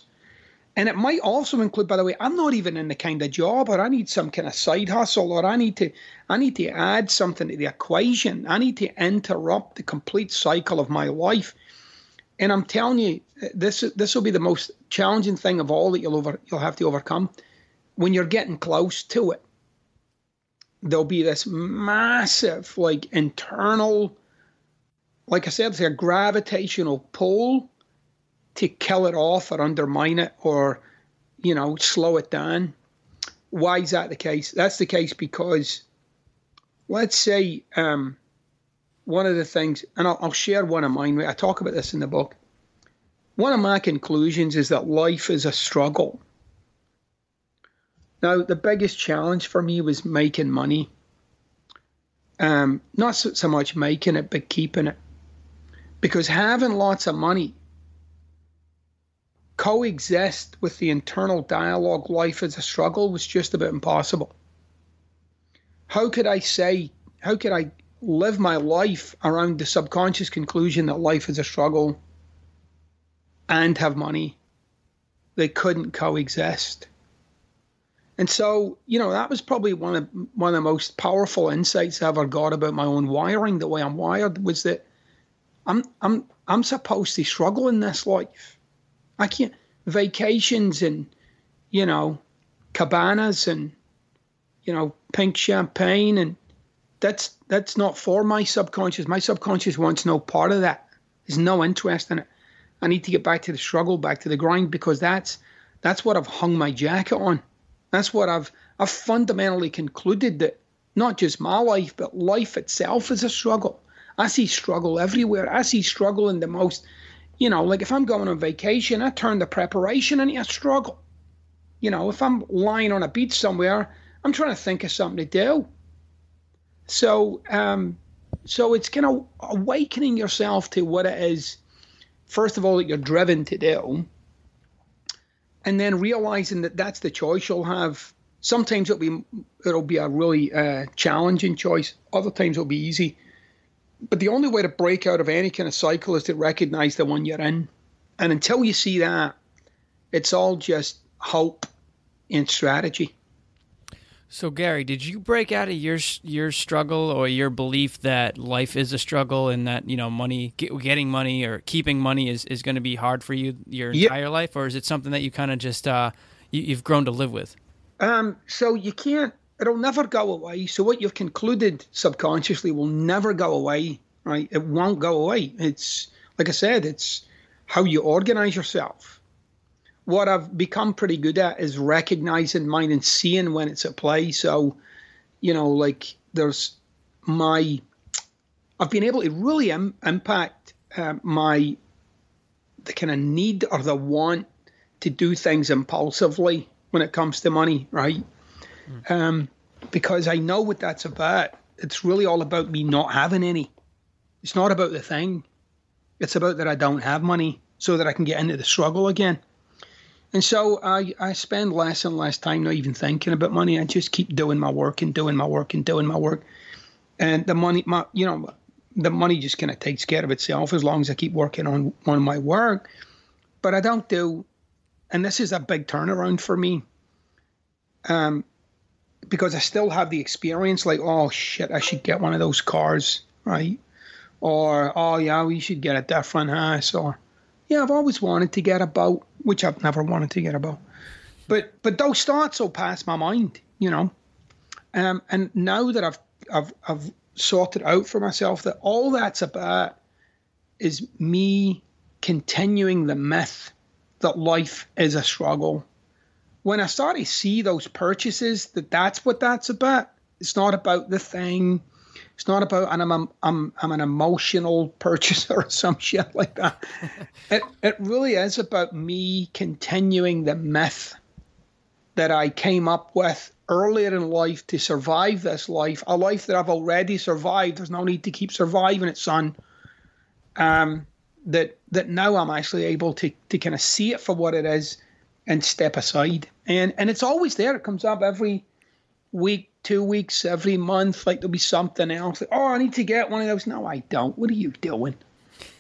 And it might also include, by the way, I'm not even in the kind of job, or I need some kind of side hustle, or I need to, I need to add something to the equation. I need to interrupt the complete cycle of my life. And I'm telling you, this this will be the most challenging thing of all that you'll over you'll have to overcome. When you're getting close to it, there'll be this massive, like internal, like I said, it's a gravitational pull to kill it off or undermine it or, you know, slow it down. Why is that the case? That's the case because, let's say, um, one of the things, and I'll, I'll share one of mine. I talk about this in the book. One of my conclusions is that life is a struggle. Now, the biggest challenge for me was making money. Um, not so, so much making it, but keeping it. Because having lots of money coexist with the internal dialogue life is a struggle was just about impossible. How could I say, how could I live my life around the subconscious conclusion that life is a struggle and have money? They couldn't coexist. And so, you know, that was probably one of one of the most powerful insights I ever got about my own wiring, the way I'm wired, was that I'm I'm I'm supposed to struggle in this life. I can't vacations and you know cabanas and you know pink champagne and that's that's not for my subconscious. My subconscious wants no part of that. There's no interest in it. I need to get back to the struggle, back to the grind because that's that's what I've hung my jacket on. That's what I've I've fundamentally concluded that not just my life, but life itself is a struggle. I see struggle everywhere. I see struggle in the most you know, like if I'm going on vacation, I turn the preparation into a struggle. You know, if I'm lying on a beach somewhere, I'm trying to think of something to do. So, um, so it's kind of awakening yourself to what it is, first of all, that you're driven to do, and then realizing that that's the choice you'll have. Sometimes it'll be it'll be a really uh, challenging choice. Other times it'll be easy. But the only way to break out of any kind of cycle is to recognize the one you're in. And until you see that, it's all just hope and strategy. So Gary, did you break out of your your struggle or your belief that life is a struggle and that you know money, get, getting money or keeping money is, is going to be hard for you your entire life, or is it something that you kind of just uh, you, have grown to live with? Um, so you can't it'll never go away. So what you've concluded subconsciously will never go away, right? It won't go away. It's like I said, it's how you organize yourself. What I've become pretty good at is recognizing mine and seeing when it's at play. So, you know, like there's my, I've been able to really Im- impact uh, my, the kind of need or the want to do things impulsively when it comes to money, right? Um, because I know what that's about. It's really all about me not having any. It's not about the thing. It's about that I don't have money so that I can get into the struggle again. And so I, I spend less and less time not even thinking about money. I just keep doing my work and doing my work and doing my work. And the money, my, you know, the money just kind of takes care of itself as long as I keep working on, on my work. But I don't do, and this is a big turnaround for me. Um, because I still have the experience like, oh shit, I should get one of those cars, right? Or, oh yeah, we should get a different house. Or, yeah, I've always wanted to get a boat, which I've never wanted to get a boat. But but those thoughts will pass my mind, you know. Um, and now that I've I've I've sorted out for myself that all that's about is me continuing the myth that life is a struggle when I start to see those purchases, that that's what that's about. It's not about the thing. It's not about, and I'm, I'm, I'm an emotional purchaser or some shit like that. it, it really is about me continuing the myth that I came up with earlier in life to survive this life, a life that I've already survived. There's no need to keep surviving it, son. Um, that that now I'm actually able to to kind of see it for what it is and step aside. And and it's always there. It comes up every week, two weeks, every month. Like there'll be something else. Like, oh, I need to get one of those. No, I don't. What are you doing?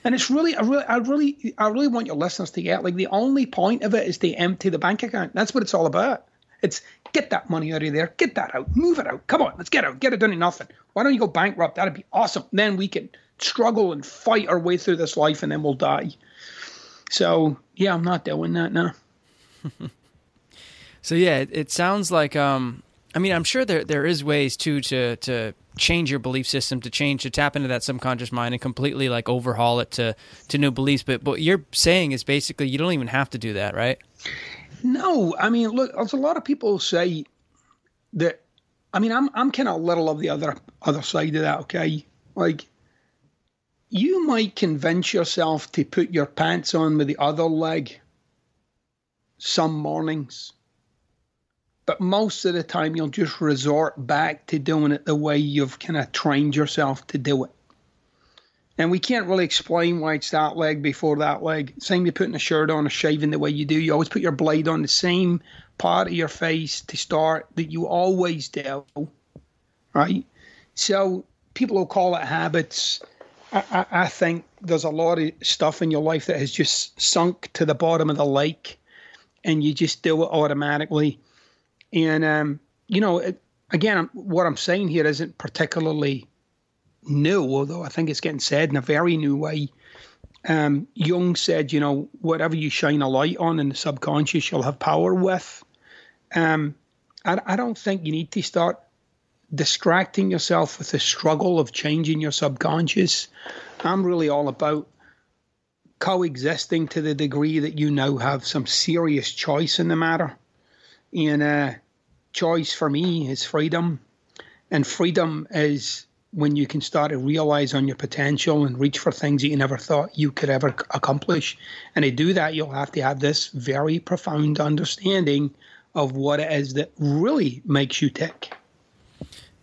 And it's really, I really, I really, I really want your listeners to get like the only point of it is to empty the bank account. That's what it's all about. It's get that money out of there, get that out, move it out. Come on, let's get out, get it done in nothing. Why don't you go bankrupt? That'd be awesome. Then we can struggle and fight our way through this life, and then we'll die. So yeah, I'm not doing that now. So yeah, it, it sounds like um, I mean, I'm sure there there is ways too to to change your belief system, to change to tap into that subconscious mind and completely like overhaul it to to new beliefs. But what you're saying is basically you don't even have to do that, right? No, I mean, look, a lot of people say that. I mean, I'm I'm kind of a little of the other other side of that. Okay, like you might convince yourself to put your pants on with the other leg some mornings. But most of the time, you'll just resort back to doing it the way you've kind of trained yourself to do it. And we can't really explain why it's that leg before that leg. Same with putting a shirt on or shaving the way you do. You always put your blade on the same part of your face to start that you always do, right? So people will call it habits. I, I, I think there's a lot of stuff in your life that has just sunk to the bottom of the lake and you just do it automatically. And, um, you know, it, again, what I'm saying here isn't particularly new, although I think it's getting said in a very new way. Um, Jung said, you know, whatever you shine a light on in the subconscious, you'll have power with. Um, I, I don't think you need to start distracting yourself with the struggle of changing your subconscious. I'm really all about coexisting to the degree that you now have some serious choice in the matter. And uh, choice for me is freedom. And freedom is when you can start to realize on your potential and reach for things that you never thought you could ever accomplish. And to do that, you'll have to have this very profound understanding of what it is that really makes you tick.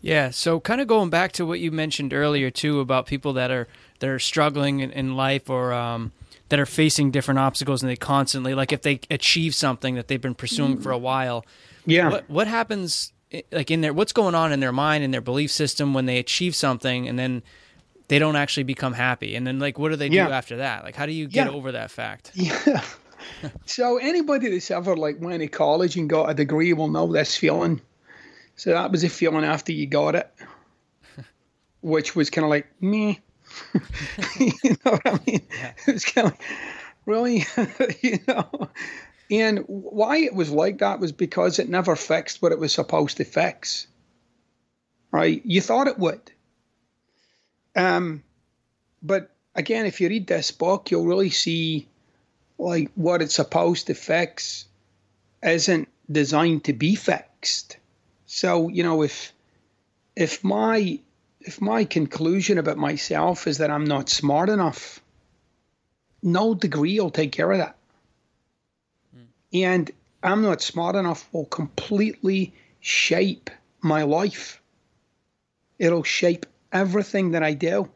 Yeah. So, kind of going back to what you mentioned earlier too about people that are that are struggling in, in life or um, that are facing different obstacles and they constantly like if they achieve something that they've been pursuing for a mm-hmm. while yeah. what, what happens eh, like in their what's going on in their mind and their belief system when they achieve something and then they don't actually become happy? And then like what do they do after that? Like how do you get yeah. over that fact? Yeah. So anybody that's ever like went to college and got a degree will know this feeling. So that was a feeling after you got it which was kind of like me you know what I mean? Yeah. It was kind of like, really, you know. And why it was like that was because it never fixed what it was supposed to fix. Right? You thought it would. Um, but again, if you read this book, you'll really see like what it's supposed to fix isn't designed to be fixed. So, you know, if if my if my conclusion about myself is that I'm not smart enough, no degree will take care of that. Mm. And I'm not smart enough will completely shape my life. It'll shape everything that I do.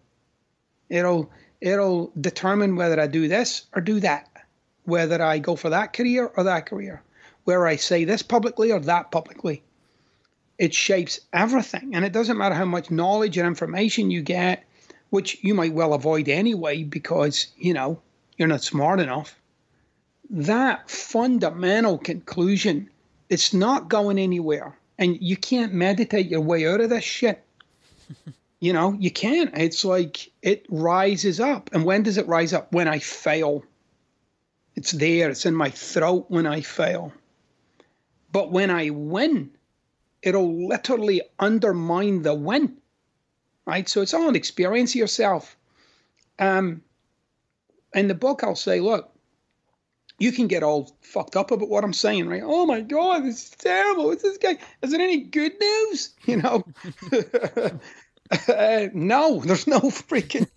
It'll it'll determine whether I do this or do that, whether I go for that career or that career, where I say this publicly or that publicly it shapes everything. And it doesn't matter how much knowledge and information you get, which you might well avoid anyway because, you know, you're not smart enough. That fundamental conclusion, it's not going anywhere. And you can't meditate your way out of this shit. you know, you can't. It's like it rises up. And when does it rise up? When I fail. It's there, it's in my throat when I fail. But when I win, it'll literally undermine the win. Right? So it's all an experience yourself. Um, in the book, I'll say, look, you can get all fucked up about what I'm saying, right? Oh my God, this is terrible. What's this guy? Is it any good news? You know? uh, no, there's no freaking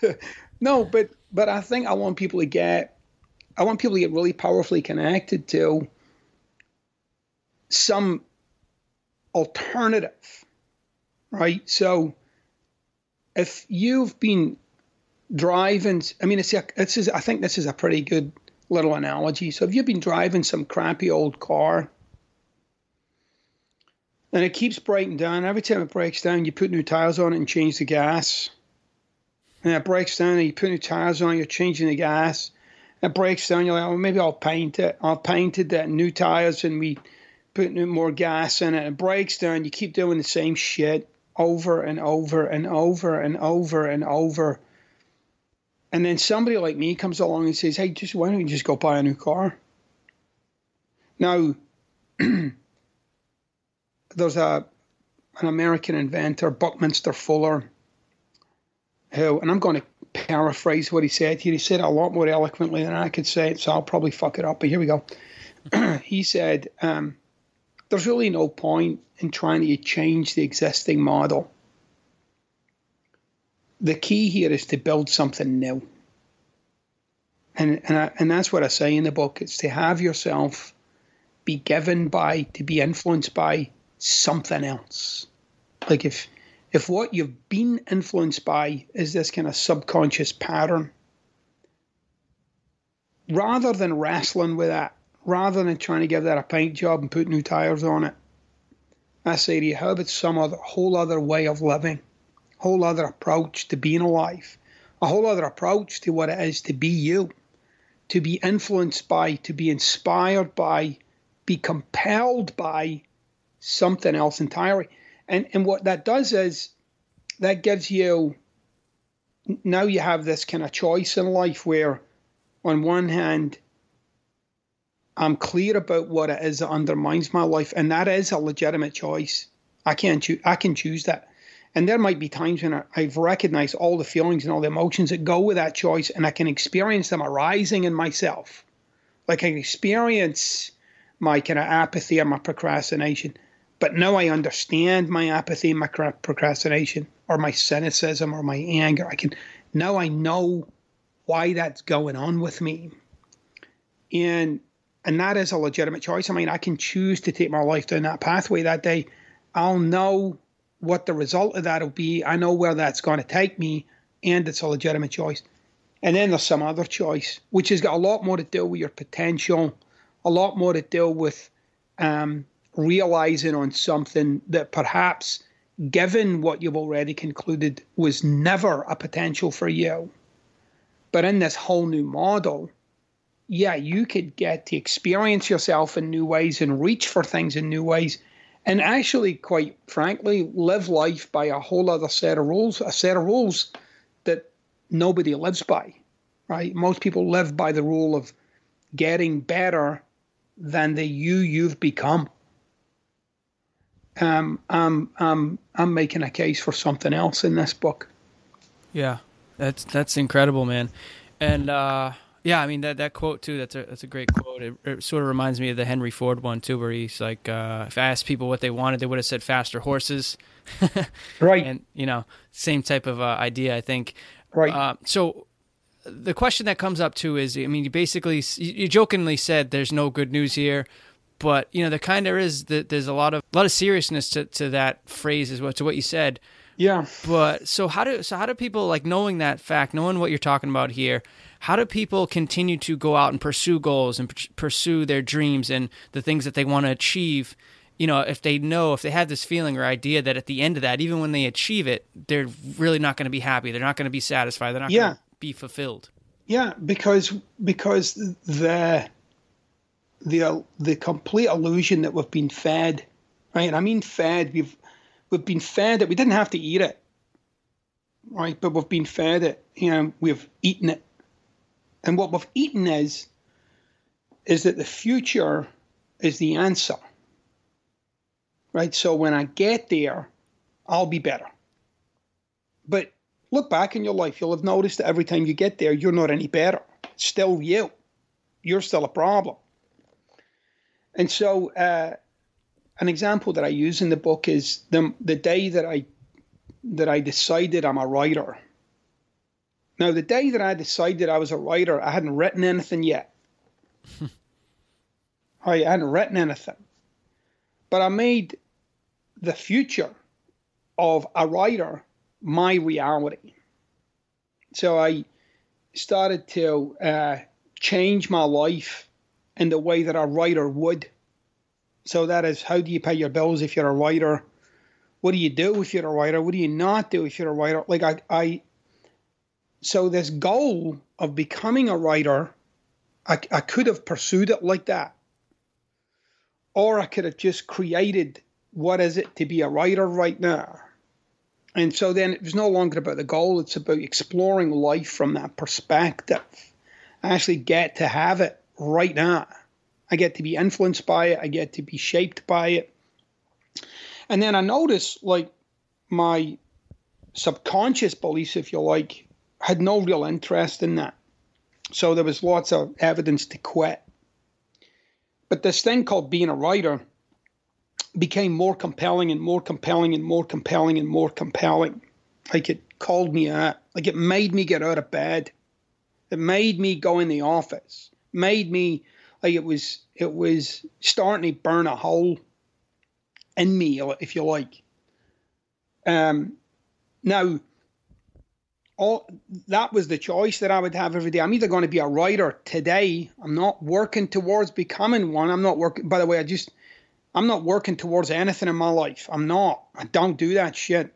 no, but but I think I want people to get I want people to get really powerfully connected to some alternative, right? So if you've been driving, I mean, it's this is, I think this is a pretty good little analogy. So if you've been driving some crappy old car and it keeps breaking down, every time it breaks down, you put new tires on it and change the gas. And it breaks down and you put new tires on, you're changing the gas. It breaks down, you're like, oh, maybe I'll paint it. I'll paint it, that new tires, and we put more gas in it. It breaks down, you keep doing the same shit over and over and over and over and over. And then somebody like me comes along and says, "Hey, just why don't you just go buy a new car?" Now, there's a an American inventor, Buckminster Fuller, who, and I'm going to paraphrase what he said here. He said it a lot more eloquently than I could say it, so I'll probably fuck it up. But here we go. he said, um, "There's really no point in trying to change the existing model. The key here is to build something new. And, and, I, and that's what I say in the book. It's to have yourself be given by, to be influenced by something else. Like if, if what you've been influenced by is this kind of subconscious pattern, rather than wrestling with that, rather than trying to give that a paint job and put new tires on it, I say to you, how about some other whole other way of living, whole other approach to being alive, a whole other approach to what it is to be you, to be influenced by, to be inspired by, be compelled by something else entirely. And and what that does is that gives you now you have this kind of choice in life where on one hand I'm clear about what it is that undermines my life, and that is a legitimate choice. I can choose. I can choose that, and there might be times when I've recognized all the feelings and all the emotions that go with that choice, and I can experience them arising in myself. Like I experience my kind of apathy or my procrastination, but now I understand my apathy, my procrastination, or my cynicism, or my anger. I can now I know why that's going on with me, and and that is a legitimate choice. I mean, I can choose to take my life down that pathway that day. I'll know what the result of that will be. I know where that's going to take me, and it's a legitimate choice. And then there's some other choice, which has got a lot more to do with your potential, a lot more to do with um, realizing on something that perhaps, given what you've already concluded, was never a potential for you. But in this whole new model, yeah, you could get to experience yourself in new ways and reach for things in new ways. And actually, quite frankly, live life by a whole other set of rules, a set of rules that nobody lives by, right? Most people live by the rule of getting better than the you you've become. Um, I'm, I'm, I'm making a case for something else in this book. Yeah, that's that's incredible, man. And uh, yeah, I mean that that quote too. That's a that's a great quote. It, it, sort of reminds me of the Henry Ford one too, where he's like, uh, if I asked people what they wanted, they would have said faster horses. right. And you know, same type of uh, idea, I think. Right. Uh, so the question that comes up too is, I mean, you basically you jokingly said there's no good news here, but you know, there kind of is. That there's a lot of a lot of seriousness to to that phrase as well to what you said. Yeah. But so how do so how do people like knowing that fact, knowing what you're talking about here? How do people continue to go out and pursue goals and pursue their dreams and the things that they want to achieve? You know if they know if they have this feeling or idea that at the end of that even when they achieve it they're really not going to be happy. They're not going to be satisfied. They're not yeah. going to be fulfilled. Yeah because because the the the complete illusion that we've been fed right? I mean fed we've we've been fed it. We didn't have to eat it right? But we've been fed it. You know we've eaten it and what we've eaten is, is that the future is the answer. Right? So when I get there, I'll be better. But look back in your life, you'll have noticed that every time you get there, you're not any better. It's still you. You're still a problem. And so, uh, an example that I use in the book is the the day that I that I decided I'm a writer now, the day that I decided I was a writer, I hadn't written anything yet. I hadn't written anything. But I made the future of a writer my reality. So I started to uh, change my life in the way that a writer would. So that is, how do you pay your bills if you're a writer? What do you do if you're a writer? What do you not do if you're a writer? Like I, I so this goal of becoming a writer, I, I could have pursued it like that, or I could have just created what is it to be a writer right now. And so then it was no longer about the goal, it's about exploring life from that perspective. I actually get to have it right now. I get to be influenced by it, I get to be shaped by it. And then I notice like my subconscious beliefs, if you like, had no real interest in that. So there was lots of evidence to quit. But this thing called being a writer became more compelling and more compelling and more compelling and more compelling. Like it called me out. Like it made me get out of bed. It made me go in the office. Made me like it was it was starting to burn a hole in me, if you like. Um, now, all that was the choice that I would have every day. I'm either going to be a writer today. I'm not working towards becoming one. I'm not working. By the way, I just I'm not working towards anything in my life. I'm not. I don't do that shit.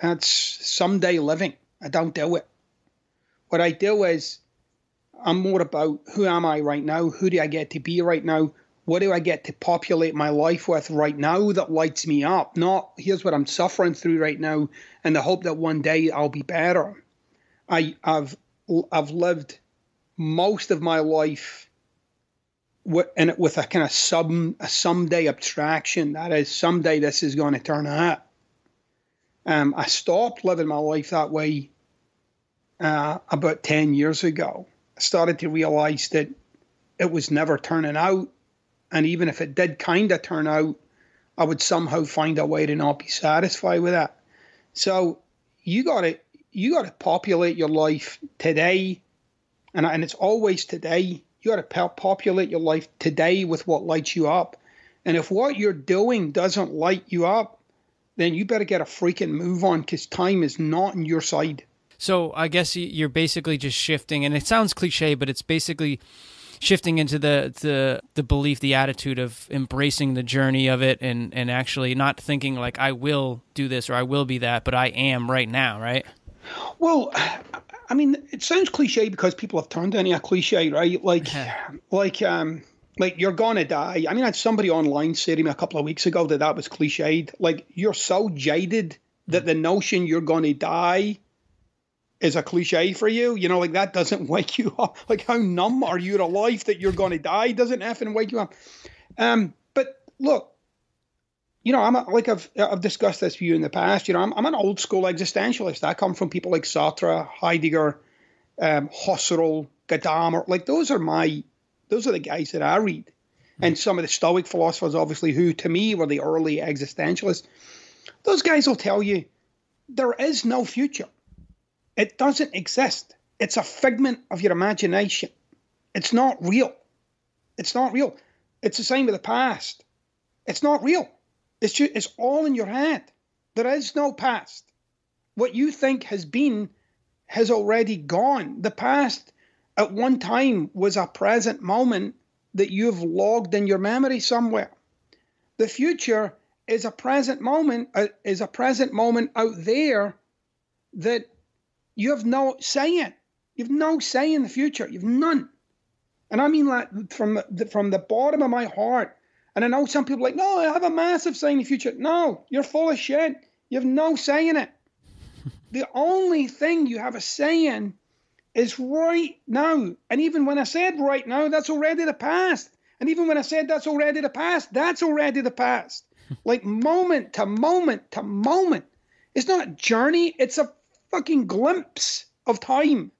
That's someday living. I don't do it. What I do is I'm more about who am I right now? Who do I get to be right now? What do I get to populate my life with right now that lights me up? Not here's what I'm suffering through right now and the hope that one day I'll be better. I, I've I've lived most of my life with, and with a kind of some a someday abstraction. That is, someday this is going to turn out. Um, I stopped living my life that way uh, about ten years ago. I started to realize that it was never turning out, and even if it did kind of turn out, I would somehow find a way to not be satisfied with that. So you got to you got to populate your life today, and and it's always today. You got to populate your life today with what lights you up. And if what you're doing doesn't light you up, then you better get a freaking move on because time is not on your side. So I guess you're basically just shifting, and it sounds cliche, but it's basically shifting into the the the belief, the attitude of embracing the journey of it, and and actually not thinking like I will do this or I will be that, but I am right now, right? Well, I mean, it sounds cliche because people have turned into a cliche, right? Like, like, um, like you're gonna die. I mean, I had somebody online say to me a couple of weeks ago that that was cliched. Like, you're so jaded that the notion you're gonna die is a cliche for you. You know, like that doesn't wake you up. Like, how numb are you to life that you're gonna die doesn't effing wake you up. Um, but look, you know, I'm a, like I've I've discussed this with you in the past. You know, I'm I'm an old school existentialist. I come from people like Sartre, Heidegger, um, Husserl, Gadamer. Like those are my those are the guys that I read, mm-hmm. and some of the Stoic philosophers, obviously, who to me were the early existentialists. Those guys will tell you there is no future. It doesn't exist. It's a figment of your imagination. It's not real. It's not real. It's the same with the past. It's not real. It's just, it's all in your head. There is no past. What you think has been has already gone. The past at one time was a present moment that you've logged in your memory somewhere. The future is a present moment uh, is a present moment out there that you have no say in. You've no say in the future. You've none. And I mean that from the, from the bottom of my heart. And I know some people are like, no, I have a massive say in the future. No, you're full of shit. You have no say in it. the only thing you have a say in is right now. And even when I said right now, that's already the past. And even when I said that's already the past, that's already the past. like moment to moment to moment. It's not a journey, it's a fucking glimpse of time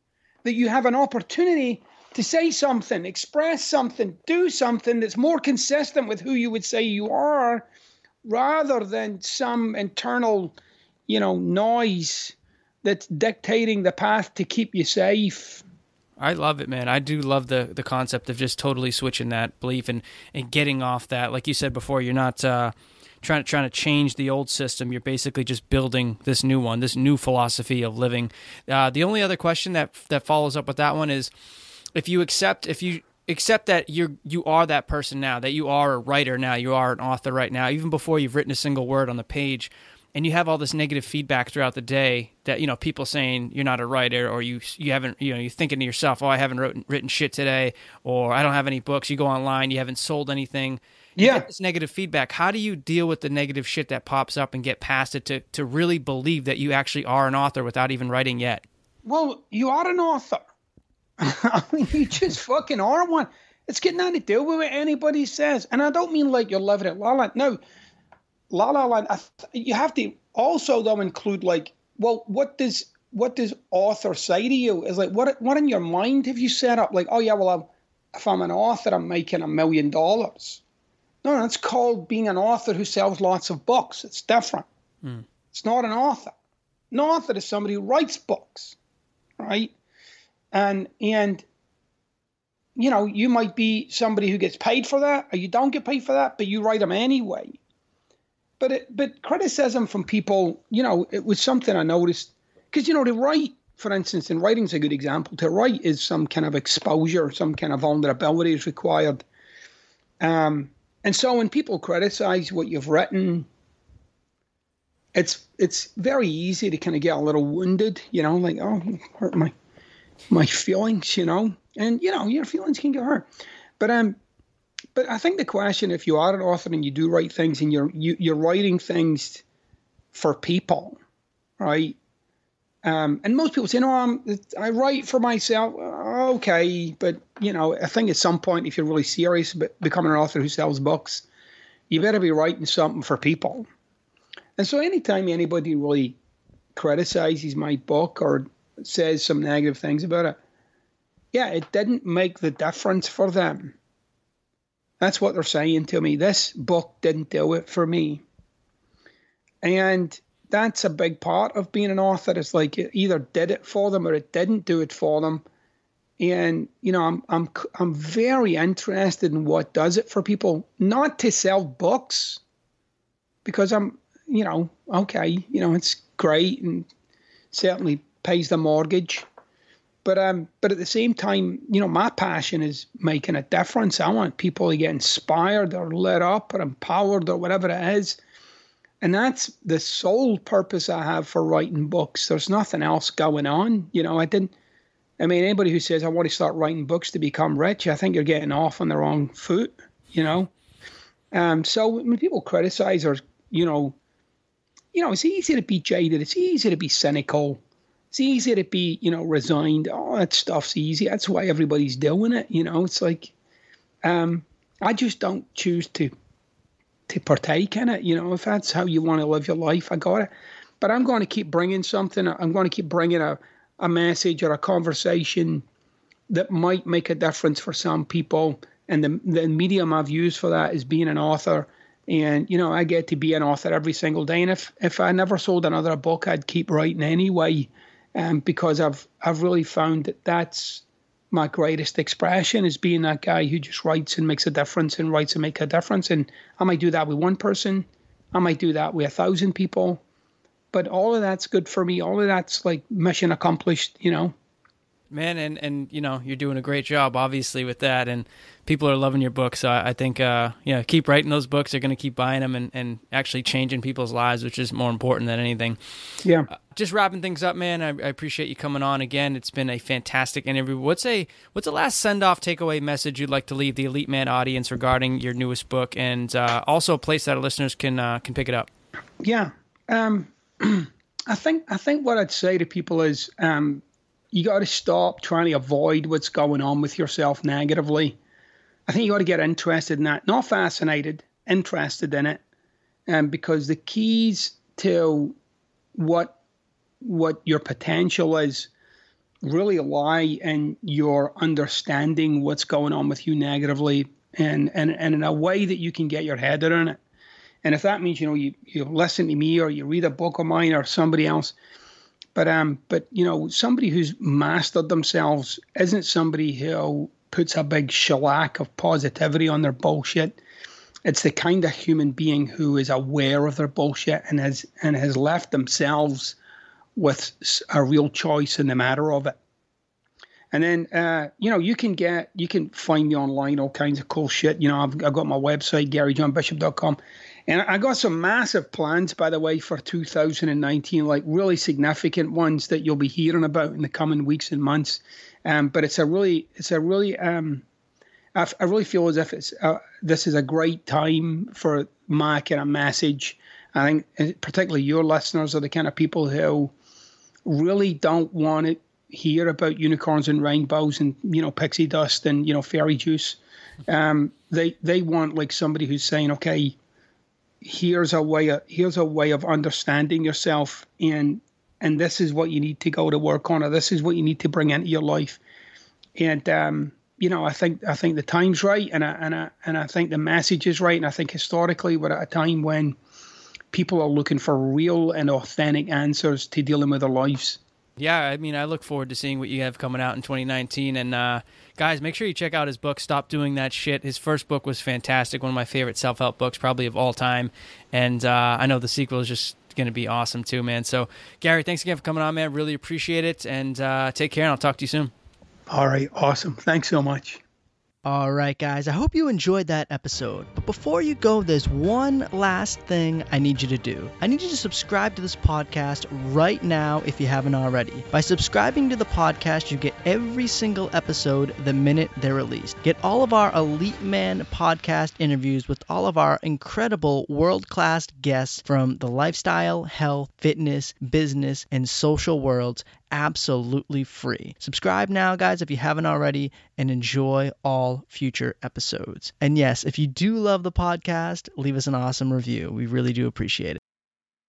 that you have an opportunity to say something, express something, do something that's more consistent with who you would say you are rather than some internal, you know, noise that's dictating the path to keep you safe. I love it, man. I do love the the concept of just totally switching that belief and and getting off that. Like you said before, you're not uh, trying to trying to change the old system. You're basically just building this new one, this new philosophy of living. Uh, the only other question that that follows up with that one is, if you accept if you accept that you're you are that person now, that you are a writer now, you are an author right now, even before you've written a single word on the page and you have all this negative feedback throughout the day that you know people saying you're not a writer or you you haven't you know you're thinking to yourself oh I haven't written, written shit today or I don't have any books. You go online you haven't sold anything. You yeah. this negative feedback. How do you deal with the negative shit that pops up and get past it to to really believe that you actually are an author without even writing yet? Well you are an author I mean you just fucking are one it's getting nothing to do with what anybody says and I don't mean like you're living it la la no La La Land. you have to also though include like, well, what does what does author say to you? Is like what what in your mind have you set up? Like, oh yeah, well, I'm, if I'm an author, I'm making a million dollars. No, no, it's called being an author who sells lots of books. It's different. Mm. It's not an author. An author is somebody who writes books, right? And and you know, you might be somebody who gets paid for that, or you don't get paid for that, but you write them anyway. But it, but criticism from people, you know, it was something I noticed because you know to write, for instance, and writing's a good example. To write is some kind of exposure, some kind of vulnerability is required. Um, and so when people criticize what you've written, it's it's very easy to kind of get a little wounded, you know, like oh, hurt my my feelings, you know, and you know your feelings can get hurt. But um, but I think the question, if you are an author and you do write things and you're you, are you are writing things for people, right? Um, and most people say, "No, I'm, I write for myself." Okay, but you know, I think at some point, if you're really serious about becoming an author who sells books, you better be writing something for people. And so, anytime anybody really criticizes my book or says some negative things about it, yeah, it didn't make the difference for them. That's what they're saying to me. This book didn't do it for me. And that's a big part of being an author. It's like it either did it for them or it didn't do it for them. And you know, I'm I'm I'm very interested in what does it for people. Not to sell books, because I'm you know okay, you know it's great and certainly pays the mortgage. But um, but at the same time, you know, my passion is making a difference. I want people to get inspired or lit up or empowered or whatever it is. And that's the sole purpose I have for writing books. There's nothing else going on. You know, I didn't I mean, anybody who says I want to start writing books to become rich, I think you're getting off on the wrong foot, you know. Um, so when people criticize or, you know, you know, it's easy to be jaded, it's easy to be cynical it's easy to be, you know, resigned. Oh, that stuff's easy. That's why everybody's doing it. You know, it's like, um, I just don't choose to to partake in it. You know, if that's how you want to live your life, I got it. But I'm going to keep bringing something. I'm going to keep bringing a, a message or a conversation that might make a difference for some people. And the, the medium I've used for that is being an author. And, you know, I get to be an author every single day. And if, if I never sold another book, I'd keep writing anyway um, because I've I've really found that that's my greatest expression is being that guy who just writes and makes a difference and writes and make a difference. And I might do that with one person, I might do that with a thousand people, but all of that's good for me. All of that's like mission accomplished, you know man and and you know you're doing a great job obviously with that and people are loving your book so i, I think uh yeah keep writing those books they're going to keep buying them and, and actually changing people's lives which is more important than anything. Yeah. Uh, just wrapping things up man I, I, appreciate you coming on again it's been a fantastic interview. What's a what's the last send off takeaway message you'd like to leave the elite man audience regarding your newest book and uh, also a place that our listeners can uh, can pick it up? Yeah um i think i think what i'd say to people is um you got to stop trying to avoid what's going on with yourself negatively. I think you got to get interested in that, not fascinated, interested in it, and um, because the keys to what what your potential is really lie in your understanding what's going on with you negatively and, and, and in a way that you can get your head around it. And if that means, you know, you, you listen to me or you read a book of mine or somebody else, but um, but you know, somebody who's mastered themselves isn't somebody who puts a big shellac of positivity on their bullshit. it's the kind of human being who is aware of their bullshit and has and has left themselves with a real choice in the matter of it. And then, uh, you know, you can get, you can find me online, all kinds of cool shit. You know, I've, I've got my website, GaryJohnBishop.com. And I got some massive plans, by the way, for 2019, like really significant ones that you'll be hearing about in the coming weeks and months. Um, but it's a really, it's a really, um, I, really feel as if it's uh, this is a great time for my kind of message. I think, uh, particularly your listeners are the kind of people who really don't want to hear about unicorns and rainbows and you know pixie dust and you know fairy juice. Um, they they want like somebody who's saying, okay, here's a way of, here's a way of understanding yourself and and this is what you need to go to work on or this is what you need to bring into your life. And um, you know, I think I think the time's right, and I and I and I think the message is right, and I think historically we're at a time when people are looking for real and authentic answers to dealing with their lives. Yeah, I mean, I look forward to seeing what you have coming out in 2019. And uh, guys, make sure you check out his book, Stop Doing That Shit. His first book was fantastic, one of my favorite self help books, probably of all time. And uh, I know the sequel is just going to be awesome too, man. So, Gary, thanks again for coming on, man. Really appreciate it. And uh, take care, and I'll talk to you soon. All right. Awesome. Thanks so much. All right, guys, I hope you enjoyed that episode. But before you go, there's one last thing I need you to do. I need you to subscribe to this podcast right now if you haven't already. By subscribing to the podcast, you get every single episode the minute they're released. Get all of our Elite Man podcast interviews with all of our incredible world class guests from the lifestyle, health, fitness, business, and social worlds absolutely free. Subscribe now, guys, if you haven't already, and enjoy all future episodes. And yes, if you do love the podcast, leave us an awesome review. We really do appreciate it.